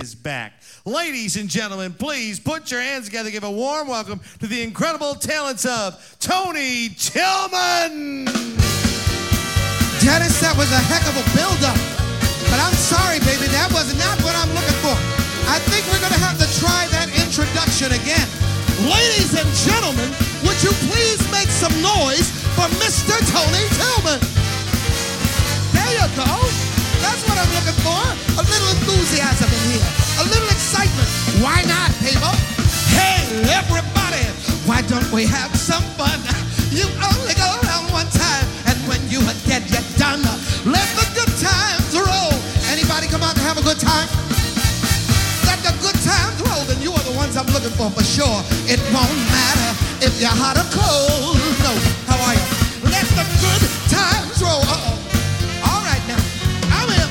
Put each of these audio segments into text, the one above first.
is back. Ladies and gentlemen, please put your hands together. Give a warm welcome to the incredible talents of Tony Tillman. Dennis, that was a heck of a build-up. But I'm sorry, baby, that was not what I'm looking for. I think we're going to have to try that introduction again. Ladies and gentlemen, would you please make some noise for Mr. Tony we have some fun? You only go around one time, and when you get you're done, let the good times roll. Anybody come out to have a good time? Let the good times roll, then you are the ones I'm looking for for sure. It won't matter if you're hot or cold. No, how are you? Let the good times roll. Uh-oh. All right now, I'm in.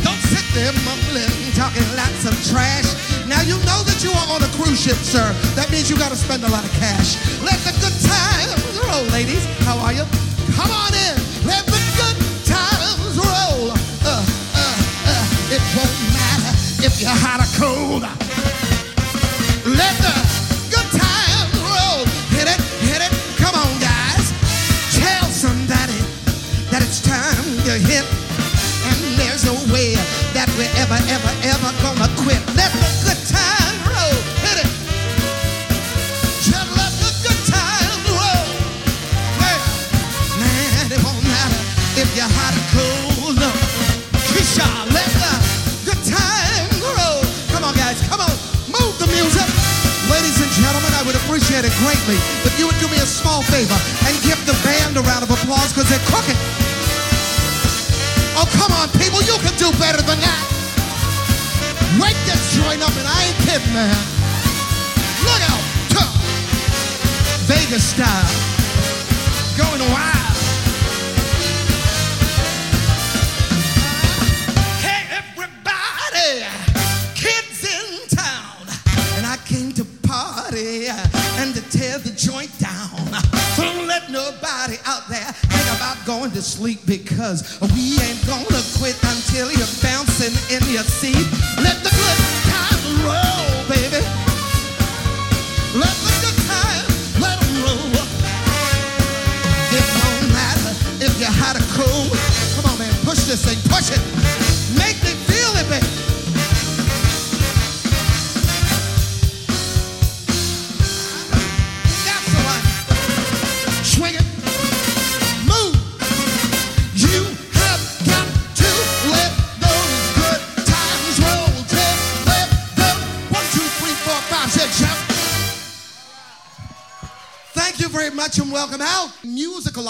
Don't sit there mumbling, talking lots of trash. Now you know that you are on a cruise ship, sir. That means you gotta spend a lot of cash. Let the good times roll, ladies. How are you? Come on in. Let the good times roll. Uh, uh, uh. It won't matter if you're hot or cold. Let the good times roll. Hit it, hit it. Come on, guys. Tell somebody that it's time to hit. And there's no way that we're ever, ever, ever gonna quit. Let the good you're hot cold. Let the good time roll. Come on, guys, come on. Move the music. Ladies and gentlemen, I would appreciate it greatly if you would do me a small favor and give the band a round of applause because they're cooking. Oh, come on, people, you can do better than that. Wake this joint up, and I ain't kidding, man. Look out. Vegas style. Going wild. Don't nobody out there think about going to sleep because we ain't gonna quit until you're bouncing in your seat. Let the good times roll, baby. Let the good times let 'em roll. It won't matter if you're hot or cold. Come on, man, push this thing, push it. Much and welcome out. Musical